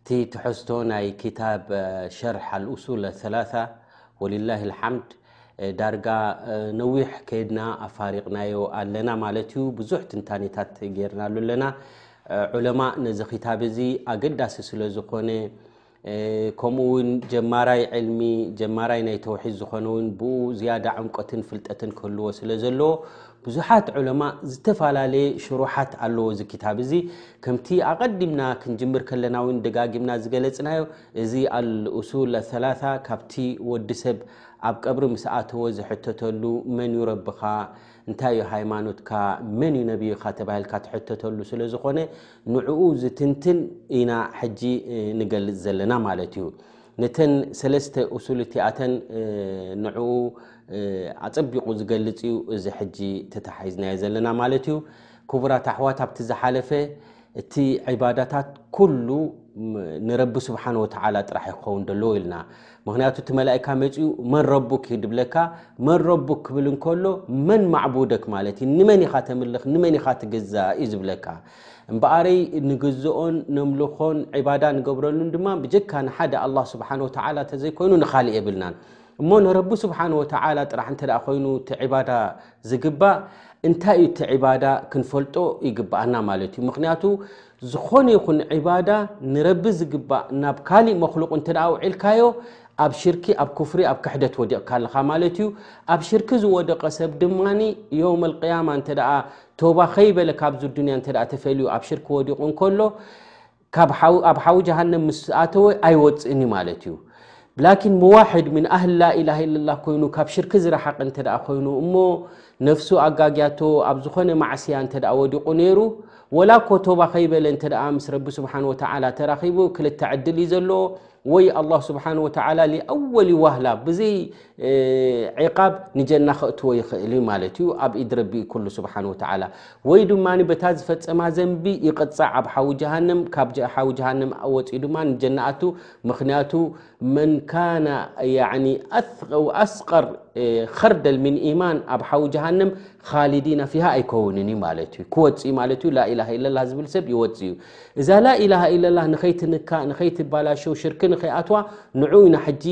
እቲ ትሕዝቶ ናይ ክታብ ሸርሕ ኣልእሱል ኣሰላሳ ወሊላህ ልሓምድ ዳርጋ ነዊሕ ከድና ኣፋሪቕናዮ ኣለና ማለት እዩ ብዙሕ ትንታኒታት ገይርናሉ ኣለና ዑለማ ነዚ ክታብ እዚ ኣገዳሲ ስለ ዝኾነ ከምኡ ውን ጀማራይ ዕልሚ ጀማራይ ናይ ተውሒድ ዝኾነ ውን ብኡ ዝያዳ ዕምቀትን ፍልጠትን ክህልዎ ስለ ዘለዎ ብዙሓት ዑለማእ ዝተፈላለየ ሽሩሓት ኣለዎ እዚ ክታብ እዚ ከምቲ ኣቐዲምና ክንጅምር ከለና እውን ደጋጊምና ዝገለጽናዮ እዚ ኣልእሱል ኣሰላታ ካብቲ ወዲ ሰብ ኣብ ቀብሪ ምስ ኣተወ ዝሕተተሉ መን እዩ ረብኻ እንታይ እዩ ሃይማኖትካ መን እዩ ነብይኻ ተባሂልካ ትሕተተሉ ስለ ዝኾነ ንዕኡ ዝትንትን ኢና ሕጂ ንገልጽ ዘለና ማለት እዩ ነተን ሰለስተ እሱል እቲኣተን ንዕኡ ኣጸቢቑ ዝገልጽ እዩ እዚ ሕጂ ተታሓሒዝናዮ ዘለና ማለት እዩ። ክቡራት ኣሕዋት ኣብቲ ዝሓለፈ እቲ ዒባዳታት ኩሉ ንረቢ ስብሓን ወተዓላ ጥራሕ ክኸውን ደለዎ ኢልና ምክንያቱ እቲ መላእካ መፅኡ መን ረቡክ እዩ ድብለካ መን ረቡክ ክብል እንከሎ መን ማዕቡደክ ማለት እዩ ንመን ኢኻ ተምልኽ ንመን ኢኻ ትግዛእ እዩ ዝብለካ እምበኣረይ ንግዝኦን ነምልኾን ዒባዳ ንገብረሉን ድማ ብጀካ ንሓደ ኣላ ስብሓን ወተዓላ እተዘይኮይኑ ንኻልእ የብልናን እሞ ንረቢ ስብሓን ወተዓላ ጥራሕ እንተ ኮይኑ እቲ ዒባዳ ዝግባእ እንታይ እዩ እቲ ዒባዳ ክንፈልጦ ይግብኣና ማለት እዩ ምክንያቱ ዝኾነ ይኹን ዒባዳ ንረቢ ዝግባእ ናብ ካሊእ መክሉቅ እንተ ውዒልካዮ ኣብ ሽርኪ ኣብ ክፍሪ ኣብ ክሕደት ወዲቕካ ኣለኻ ማለት እዩ ኣብ ሽርኪ ዝወደቀ ሰብ ድማ ዮም ልቅያማ እንተ ቶባ ከይበለ ካብዚ ኣዱንያ እንተ ተፈልዩ ኣብ ሽርክ ወዲቑ እንከሎ ኣብ ሓዊ ጀሃንም ምስ ኣተወ ኣይወፅእን እዩ ማለት እዩ ላኪን መዋሕድ ምን ኣህል ላኢላ ኢላ ኮይኑ ካብ ሽርክ ዝረሓቅ እንተ ኮይኑ እሞ ነፍሱ ኣጋግያቶ ኣብ ዝኾነ ማዕስያ እንተ ወዲቑ ነይሩ ወላ እኮ ቶባ ከይበለ እንተ ምስ ረቢ ስብሓን ወተዓላ ተራኺቡ ክልተ ዕድል እዩ ዘለዎ ወይ ኣላ ስብሓን ወተዓላ ሊኣወል ዋህላ ብዘይ ዒቃብ ንጀና ከእትዎ ይኽእል እዩ ማለት እዩ ኣብ ኢድ ረቢ ኩሉ ስብሓን ወተዓላ ወይ ድማ በታ ዝፈፀማ ዘንቢ ይቕፃዕ ኣብ ሓዊ ጀሃንም ካብ ሓዊ ጀሃንም ወፂኡ ድማ ንጀና ኣቱ ምክንያቱ መን ካነ ኣስቀር ኸርደል ምን ኢማን ኣብ ሓዊ ጀሃንም ኻሊዲና ፊሃ ኣይከውንን እዩ ማለት እዩ ክወፅ እዩ ማለት እዩ ላኢላ ኢለላ ዝብል ሰብ ይወፅ እዩ እዛ ላኢላሃ ኢለላ ንኸይትንካ ንኸይትባላሸው ሽርክ ንኸይኣትዋ ንዑ ኢና ሕጂ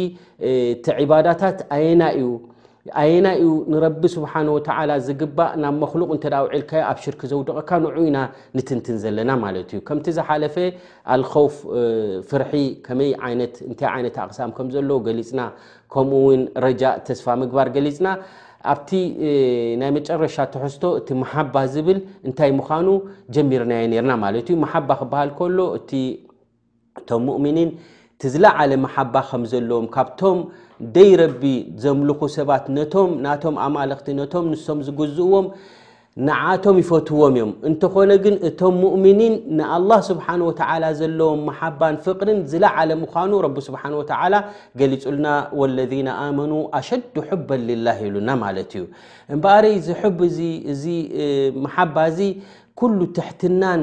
እቲ ዒባዳታት ኣየናይ እዩ ኣየናይ እዩ ንረቢ ስብሓን ወተዓላ ዝግባእ ናብ መክሉቅ እንተ ውዒልካዮ ኣብ ሽርክ ዘውድቐካ ንዑ ኢና ንትንትን ዘለና ማለት እዩ ከምቲ ዝሓለፈ ኣልኸውፍ ፍርሒ ከመይ ይነት እንታይ ዓይነት ኣቅሳም ከም ዘለዎ ገሊፅና ከምኡ ውን ረጃእ ተስፋ ምግባር ገሊፅና ኣብቲ ናይ መጨረሻ ትሕዝቶ እቲ መሓባ ዝብል እንታይ ምዃኑ ጀሚርናዮ ነርና ማለት እዩ መሓባ ክበሃል ከሎ እቲ እቶም ሙእምኒን እቲ ዝለዓለ መሓባ ከም ዘለዎም ካብቶም ደይ ረቢ ዘምልኹ ሰባት ነቶም ናቶም ኣማልኽቲ ነቶም ንሶም ዝግዝእዎም ንዓቶም ይፈትዎም እዮም እንተኾነ ግን እቶም ሙእምኒን ንኣላህ ስብሓን ወተዓላ ዘለዎም መሓባን ፍቕርን ዝለዓለ ምዃኑ ረቢ ስብሓን ወተዓላ ገሊጹልና ወለዚነ ኣመኑ ኣሸዱ ሕበን ልላህ ኢሉና ማለት እዩ እምበኣር እዚ ሕብ እዚ እዚ መሓባ እዚ ኩሉ ትሕትናን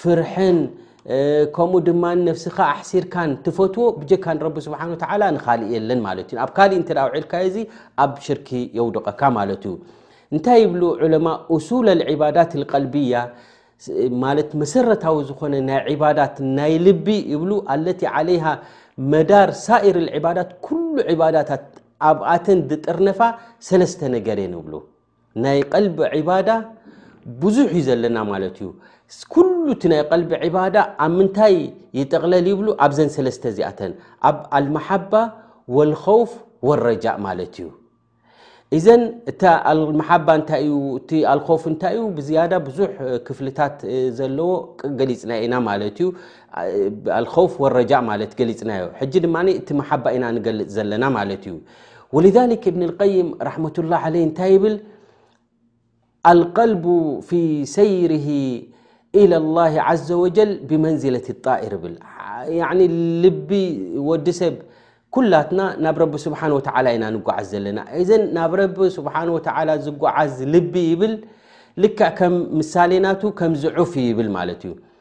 ፍርሕን ከምኡ ድማ ነፍስኻ ኣሕሲርካን ትፈትዎ ብጀካ ንረቢ ስብሓን ወተዓላ ንካልእ የለን ማለት እዩ ኣብ ካሊእ እንተ ውዒልካዮ እዚ ኣብ ሽርኪ የውድቐካ ማለት እዩ እንታይ ይብሉ ዑለማ ኡሱል ልዕባዳት ልቀልቢያ ማለት መሰረታዊ ዝኾነ ናይ ዕባዳት ናይ ልቢ ይብሉ ኣለቲ ዓለይሃ መዳር ሳኢር ልዕባዳት ኩሉ ዕባዳታት ኣብኣተን ዝጥርነፋ ሰለስተ ነገር እየን ይብሉ ናይ ቀልቢ ዒባዳ ብዙሕ እዩ ዘለና ማለት እዩ ኩሉ እቲ ናይ ቀልቢ ዒባዳ ኣብ ምንታይ ይጠቕለል ይብሉ ኣብዘን ሰለስተ እዚኣተን ኣብ ኣልመሓባ ወልኸውፍ ወረጃእ ማለት እዩ እዘን እታ ኣልመሓባ እንታይ እዩ እቲ ኣልኮፍ እንታይ እዩ ብዝያዳ ብዙሕ ክፍልታት ዘለዎ ገሊፅና ኢና ማለት እዩ ኣልኸውፍ ወረጃእ ማለት ገሊፅናዮ ሕጂ ድማ እቲ መሓባ ኢና ንገልፅ ዘለና ማለት እዩ ወልዛሊክ እብኒ ልቀይም ራሕመቱላ ዓለይ እንታይ ይብል ኣልቀልቡ ፊ ሰይርሂ ኢለ ላ ዘ ወጀል ብመንዝለት ጣኢር ይብል ልቢ ወዲ ሰብ ኩላትና ናብ ረቢ ስብሓን ወተዓላ ኢና ንጓዓዝ ዘለና እዘን ናብ ረቢ ስብሓን ወተዓላ ዝጓዓዝ ልቢ ይብል ልክዕ ከም ምሳሌናቱ ከምዝዑፍ ይብል ማለት እዩ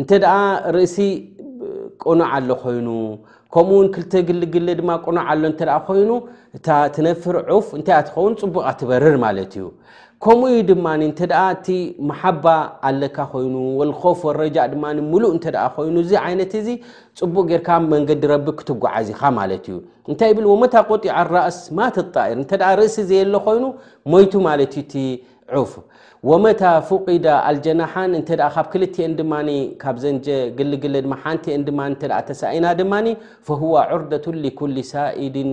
እንተ ደኣ ርእሲ ቅኑዕ ኣሎ ኮይኑ ከምኡ ውን ክልተ ግልግለ ድማ ቅኑዕ ኣሎ እንተ ኮይኑ እታ ትነፍር ዑፍ እንታይ እያ ትኸውን ፅቡቃ ትበርር ማለት እዩ ከምኡ ዩ ድማ እንተ እቲ መሓባ ኣለካ ኮይኑ ወልኮፍ ወረጃ ድማ ምሉእ እንተ ኮይኑ እዚ ዓይነት እዚ ፅቡቅ ጌርካ መንገዲ ረቢ ክትጓዓዝ ኢኻ ማለት እዩ እንታይ ብል ወመታ ቆጢዓ ራእስ ማት ጣኢር እንተ ርእሲ ዘየሎ ኮይኑ ሞይቱ ማለት እዩ ዑፍ ወመታ ፉቂዳ ኣልጀናሓን እንተ ካብ ክልቲኤን ድማ ካብዘን ጀ ግልግለ ድማ ሓንቲኤን ድማ እተ ተሳኢና ድማ ፈሁዋ ዑርደቱን ሊኩል ሳኢድን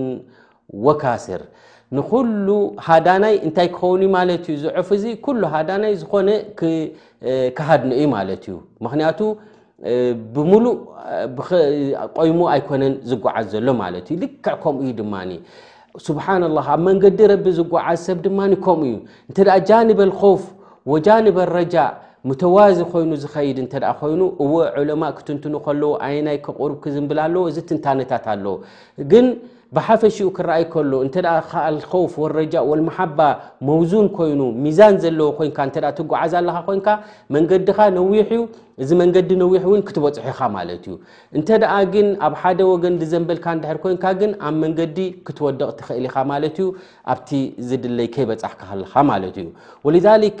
ወካስር ንኩሉ ሃዳናይ እንታይ ክኸውን ዩ ማለት እዩ ዝዑፍ እዚ ኩሉ ሃዳናይ ዝኾነ ክሃድኖ እዩ ማለት እዩ ምክንያቱ ብምሉእ ቆይሙ ኣይኮነን ዝጓዓዝ ዘሎ ማለት እዩ ልክዕ ከምኡ እዩ ድማ ስብሓና ላ ኣብ መንገዲ ረቢ ዝጓዓዝ ሰብ ድማ ከምኡ እዩ እንተ ጃንበል ኮፍ ወጃንበል ረጃ ምተዋዚ ኮይኑ ዝኸይድ እንተ ኮይኑ እወ ዑለማ ክትንትኑ ከለዉ ኣየናይ ክቕርብ ክዝምብል ኣለዎ እዚ ትንታነታት ኣለዎ ግን ብሓፈሽኡ ክረኣይ ከሎ እንተ ኣልኸውፍ ወረጃእ ወልመሓባ መውዙን ኮይኑ ሚዛን ዘለዎ ኮንካ እተ ትጓዓዝ ኣለኻ ኮንካ መንገድኻ ነዊሕ እዩ እዚ መንገዲ ነዊሕ እውን ክትበፅሑ ኢኻ ማለት እዩ እንተ ደኣ ግን ኣብ ሓደ ወገን ዝዘንበልካ ንድሕር ኮንካ ግን ኣብ መንገዲ ክትወደቕ ትኽእል ኢኻ ማለት እዩ ኣብቲ ዝድለይ ከይበፃሕካ ከለኻ ማለት እዩ ወልዛሊክ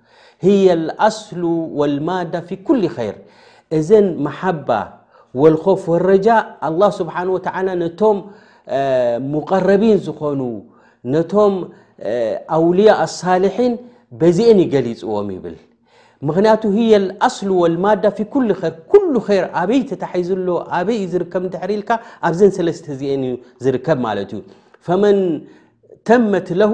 ህየ ኣልኣስሉ ወልማዳ ፊ ኩሊ ኸይር እዘን መሓባ ወልኾፍ ወረጃእ ኣላ ስብሓን ወተዓላ ነቶም ሙቀረቢን ዝኾኑ ነቶም ኣውልያ ኣሳልሒን በዚኤን ይገሊፅዎም ይብል ምክንያቱ ህየ ኣስሉ ወልማዳ ፊ ኩሉ ር ኩሉ ር ኣበይ ተታሒዙ ኣሎ ኣበይ እዩ ዝርከብ ንድሕሪ ኢልካ ኣብዘን ሰለስተ እዚኤን እዩ ዝርከብ ማለት እዩ ፈመን ተመት ለሁ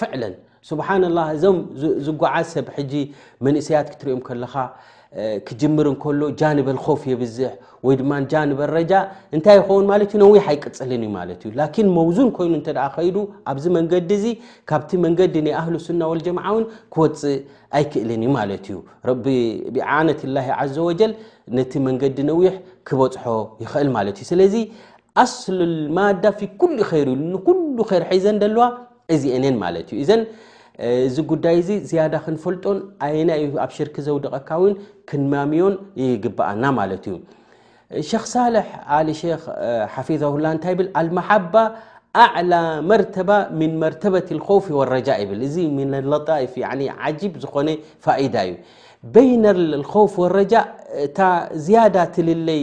ፍዕለን ስብሓን ላ እዞም ዝጓዓዝ ሰብ ሕጂ መንእሰያት ክትሪኦም ከለኻ ክጅምር እንከሎ ጃንበል ኮፍ የብዝሕ ወይ ድማ ጃንበል ረጃ እንታይ ይኸውን ማለት እዩ ነዊሕ ኣይቅፅልን እዩ ማለት እዩ ላኪን መውዙን ኮይኑ እንተ ከይዱ ኣብዚ መንገዲ እዚ ካብቲ መንገዲ ናይ ኣህሉ ሱና ወልጀምዓ እውን ክወፅእ ኣይክእልን እዩ ማለት እዩ ረቢ ብዓነት ላ ዘ ወጀል ነቲ መንገዲ ነዊሕ ክበፅሖ ይኽእል ማለት እዩ ስለዚ ኣስሉ ልማዳ ፊ ኩሉ ኸይር ኢሉ ንኩሉ ኸይር ሒዘን ዘለዋ እዚኤን የን ማለት እዩ እዘን እዚ ጉዳይ እዚ ዝያዳ ክንፈልጦን ኣየናይ እዩ ኣብ ሽርኪ ዘውድቐካ እውን ክንማምዮን ይግብኣና ማለት እዩ ሸክ ሳልሕ ኣሊ ሸክ ሓፊዛሁላ እንታይ ይብል ኣልመሓባ ኣዕላ መርተባ ምን መርተበት ልኮውፊ ወረጃ ይብል እዚ ምን ለጣይፍ ዓጂብ ዝኾነ ፋኢዳ እዩ በይነ ልኮውፊ ወረጃ እታ ዝያዳ ትልለይ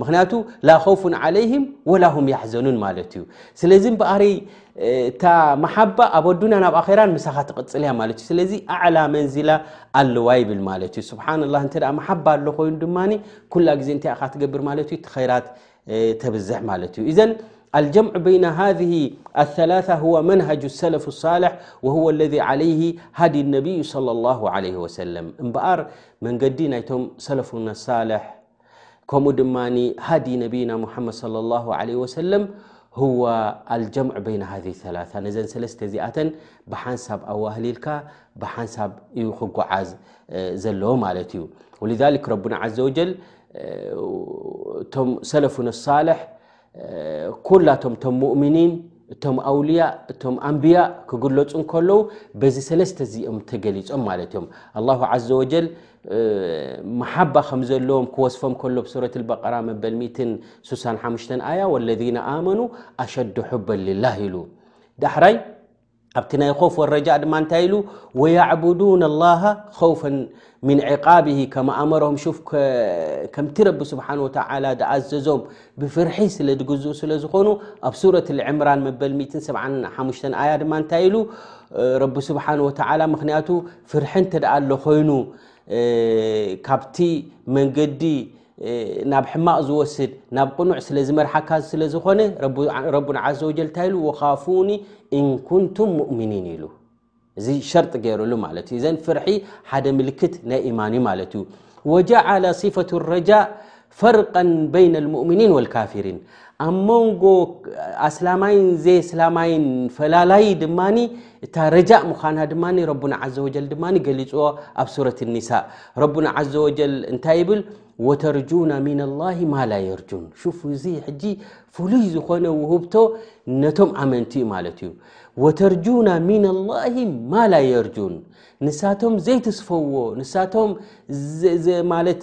ምክንያቱ ላከውፉን ዓለይህም ወላሁም ያሕዘኑን ማለት እዩ ስለዚ በኣረይ እታ መሓባ ኣብ ኣዱንያ ናብ ኣራን ምሳኻ ትቕፅል እያ ማለት እዩ ስለዚ ኣዕላ መንዚላ ኣለዋ ይብል ማለት እዩ ስብሓን ላ እተ መሓባ ኣሎ ኮይኑ ድማ ኩላ ግዜ እንታይ ኢኻ ትገብር ማለት እዩ ትኸራት ተብዝሕ ማለት እዩ እዘን ኣልጀምዑ በይና ሃ ኣላ ወ መንሃጅ ሰለፍ ሳልሕ ወ ለ ለይ ሃዲ ነብይ ለ ላ ለ ወሰለም እምበኣር መንገዲ ናይቶም ሰለፉ ነሳልሕ ከምኡ ድማ ሃዲ ነብይና ሙሓመድ صለ ላه ለ ወሰለም ህዋ ኣልጀምዕ በይና ሃ ሰላ ነዘን ሰለስተ እዚኣተን ብሓንሳብ ኣዋህሊልካ ብሓንሳብ እዩ ክጓዓዝ ዘለዎ ማለት እዩ ወ ረብና ዘ ወጀል እቶም ሰለፉን ሳልሕ ኩላቶም እቶም ሙእምኒን እቶም ኣውልያ እቶም ኣንብያ ክግለፁ እንከለዉ በዚ ሰለስተ እዚኦም ተገሊፆም ማለት እዮም ኣላሁ ዘ ወጀል መሓባ ከም ዘለዎም ክወስፎም ከሎ ብሱረት በቀራ መበል 65 ኣያ ወለذ ኣመኑ ኣሸዱ ሑበን ልላህ ኢሉ ዳሕራይ ኣብቲ ናይ ኾፍ ወረጃእ ድማ እንታይ ኢሉ ወያዕቡዱን ኣላሃ ኸውፈን ምን ዕቃብሂ ከማ ኣመሮም ሹፍ ከምቲ ረቢ ስብሓን ወተዓላ ዝኣዘዞም ብፍርሒ ስለ ዝግዝኡ ስለ ዝኾኑ ኣብ ሱረት ልዕምራን መበል 175 ኣያ ድማ እንታይ ኢሉ ረቢ ስብሓን ወተዓላ ምክንያቱ ፍርሒ እንተደኣ ኣሎ ኾይኑ ካብቲ መንገዲ ናብ ሕማቕ ዝወስድ ናብ ቅኑዕ ስለ ዝመርሓካ ስለ ዝኾነ ረቡና ዓዘ ወጀል እንታይ ኢሉ ወኻፉኒ ኢንኩንቱም ሙእሚኒን ኢሉ እዚ ሸርጢ ገይሩሉ ማለት እዩ እዘን ፍርሒ ሓደ ምልክት ናይ ኢማን እዩ ማለት እዩ ወጀዓለ ሲፈቱ ረጃእ ፈርቀን በይነ ልሙእሚኒን ወልካፊሪን ኣብ መንጎ ኣስላማይን ዘየስላማይን ፈላላይ ድማ እታ ረጃእ ምዃና ድማ ረቡና ዘ ወጀል ድማ ገሊፅዎ ኣብ ሱረት ኒሳእ ረቡና ዘ ወጀል እንታይ ይብል ወተርጁና ምና ላሂ ማላ የርጁን ሹፍ እዚ ሕጂ ፍሉይ ዝኾነ ውህብቶ ነቶም ኣመንቲ እዩ ማለት እዩ ወተርጁና ምና ላሂ ማላ የርጁን ንሳቶም ዘይትስፈዎ ንሳቶም ማለት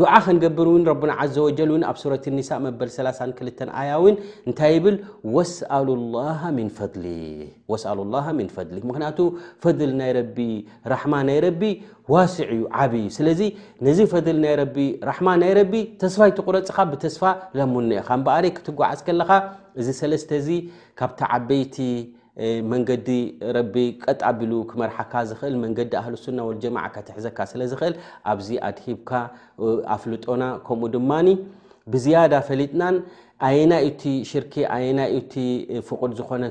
ዱዓ ክንገብር እውን ረብና ዓዘ ወጀል እውን ኣብ ሱረት ኒሳእ መበል ሰላሳን ክልተን ኣያ እውን እንታይ ይብል ወስኣሉ ላሃ ሚን ፈድሊ ወስኣሉ ላሃ ሚን ፈድሊ ምክንያቱ ፈድል ናይ ረቢ ራሕማ ናይ ረቢ ዋስዕ እዩ ዓብዪ እዩ ስለዚ ነዚ ፈድል ናይ ረቢ ራሕማ ናይ ረቢ ተስፋ ይትቁረፅኻ ብተስፋ ለሙኒ ኢኻ እምበኣሪ ክትጓዓዝ ከለኻ እዚ ሰለስተ እዚ ካብቲ ዓበይቲ መንገዲ ረቢ ቀጥ ኣቢሉ ክመርሓካ ዝኽእል መንገዲ ኣህል ሱና ወልጀማዓ ከትሕዘካ ስለ ዝኽእል ኣብዚ ኣድሂብካ ኣፍልጦና ከምኡ ድማ ብዝያዳ ፈሊጥናን ኣየናይ እቲ ሽርኪ ኣየናይ እቲ ፍቁድ ዝኾነ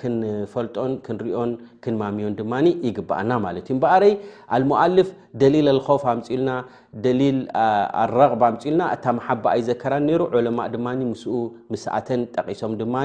ክንፈልጦን ክንሪኦን ክንማምዮን ድማ ይግብኣና ማለት እዩ እምበኣረይ ኣልሙኣልፍ ደሊል ኣልኸውፍ ኣምፅልና ደሊል ኣረቕባ ኣምፅልና እታ መሓባ ኣይዘከራን ነይሩ ዑለማ ድማ ምስኡ ምስኣተን ጠቂሶም ድማ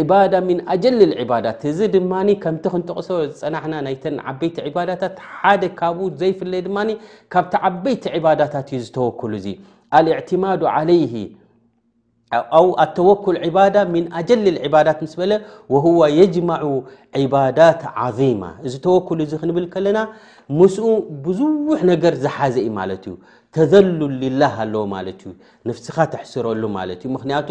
ዒባዳ ሚን ኣጀሊል ዒባዳት እዚ ድማ ከምቲ ክንጠቕሶ ዝፀናሕና ናይተን ዓበይቲ ዒባዳታት ሓደ ካብኡ ዘይፍለይ ድማ ካብቲ ዓበይቲ ዒባዳታት እዩ ዝተወክሉ እዙ ኣልእዕትማዱ ዓለይሂ ኣው ኣተወኩል ዕባዳ ምን ኣጀሊል ዕባዳት ምስ በለ ወህዋ የጅማዑ ዕባዳት ዓظማ እዚ ተወኩል እዚ ክንብል ከለና ምስኡ ብዙሕ ነገር ዝሓዘ እዩ ማለት እዩ ተዘሉል ሊላህ ኣለዎ ማለት እዩ ንፍስኻ ተሕስረሉ ማለት እዩ ምክንያቱ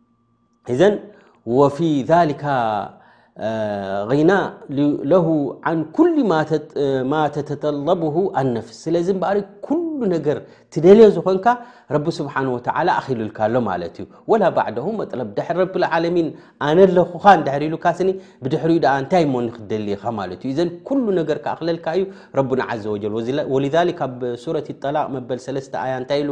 እዘን ወፊ ሊካ غና ለ ን ኩሉ ማ ተተተለብሁ ኣነፍስ ስለዚ በሪ ኩሉ ነገር ትደልዮ ዝኾንካ ረቢ ስብሓን ወተላ ኣኪልልካ ኣሎ ማለት እዩ ወላ ባዕደ መጥለብ ድሕሪ ረብዓለሚን ኣነ ለኹካ ድሕሪ ኢሉካ ስኒ ብድሕሪኡ ኣ እንታይ ሞ ንክደልካ ማለት እዩ እዘን ኩሉ ነገር ክኣክለልካ እዩ ረብና ዘ ወጀል ወ ኣብ ሱረት ጠላቅ መበል ሰለስተ ኣያ እንታይ ኢሉ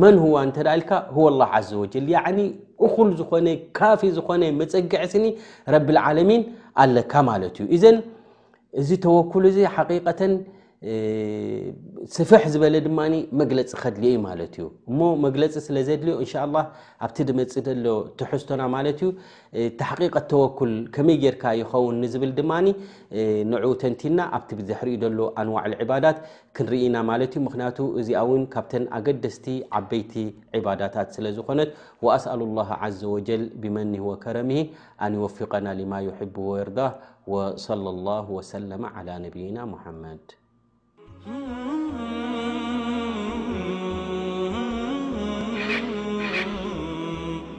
መን ሁዋ እንተ ኢልካ ሁወ ላህ ዓዘ ወጀል ያዕኒ እኹል ዝኾነ ካፊ ዝኾነ መፀግዒ ስኒ ረቢልዓለሚን ኣለካ ማለት እዩ እዘን እዚ ተወኩል እዚ ሓቂቀተን ስፍሕ ዝበለ ድማ መግለፂ ከድልዮ ዩ ማለት እዩ እሞ መግለፂ ስለ ዘድልዮ እንሻ ላ ኣብቲ ድመፅ ደሎ ትሕዝቶና ማለት እዩ ተሓቂቀ ተወኩል ከመይ ጌርካ ይኸውን ንዝብል ድማ ንዑ ተንቲና ኣብቲ ብዘሕሪኡ ደሎ ኣንዋዕል ዕባዳት ክንርኢ ኢና ማለት እዩ ምክንያቱ እዚኣ እውን ካብተን ኣገደስቲ ዓበይቲ ዕባዳታት ስለ ዝኾነት ወኣስኣሉ ላሃ ዓዘ ወጀል ብመኒሂ ወከረምሂ ኣን ይወፊቀና ሊማ ዩሕቡ ወርዳ ወሰለ ላሁ ወሰለማ ዓላ ነብይና ሙሓመድ